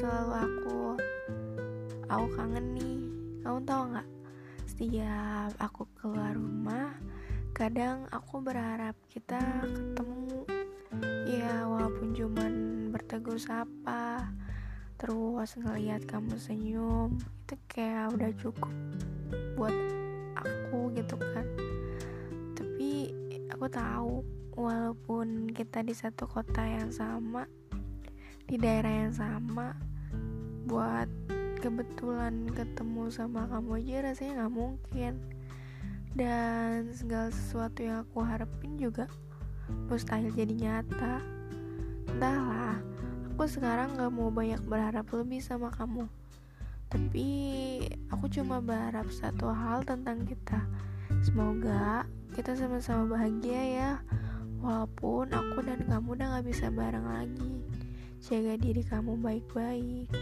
selalu aku? Aku kangen nih. Kamu tau gak Setiap aku keluar rumah Kadang aku berharap kita ketemu. Ya walaupun cuman bertegur sapa Terus ngeliat kamu senyum Itu kayak udah cukup Buat aku gitu kan. Tapi aku tahu Walaupun kita di satu kota yang sama di daerah yang sama buat kebetulan ketemu sama kamu aja rasanya nggak mungkin. Dan segala sesuatu yang aku harapin juga mustahil jadi nyata. Entahlah aku sekarang nggak mau banyak berharap lebih sama kamu. Tapi aku cuma berharap satu hal tentang kita. Semoga kita sama-sama bahagia ya. Walaupun aku dan kamu udah gak bisa bareng lagi Jaga diri kamu baik-baik.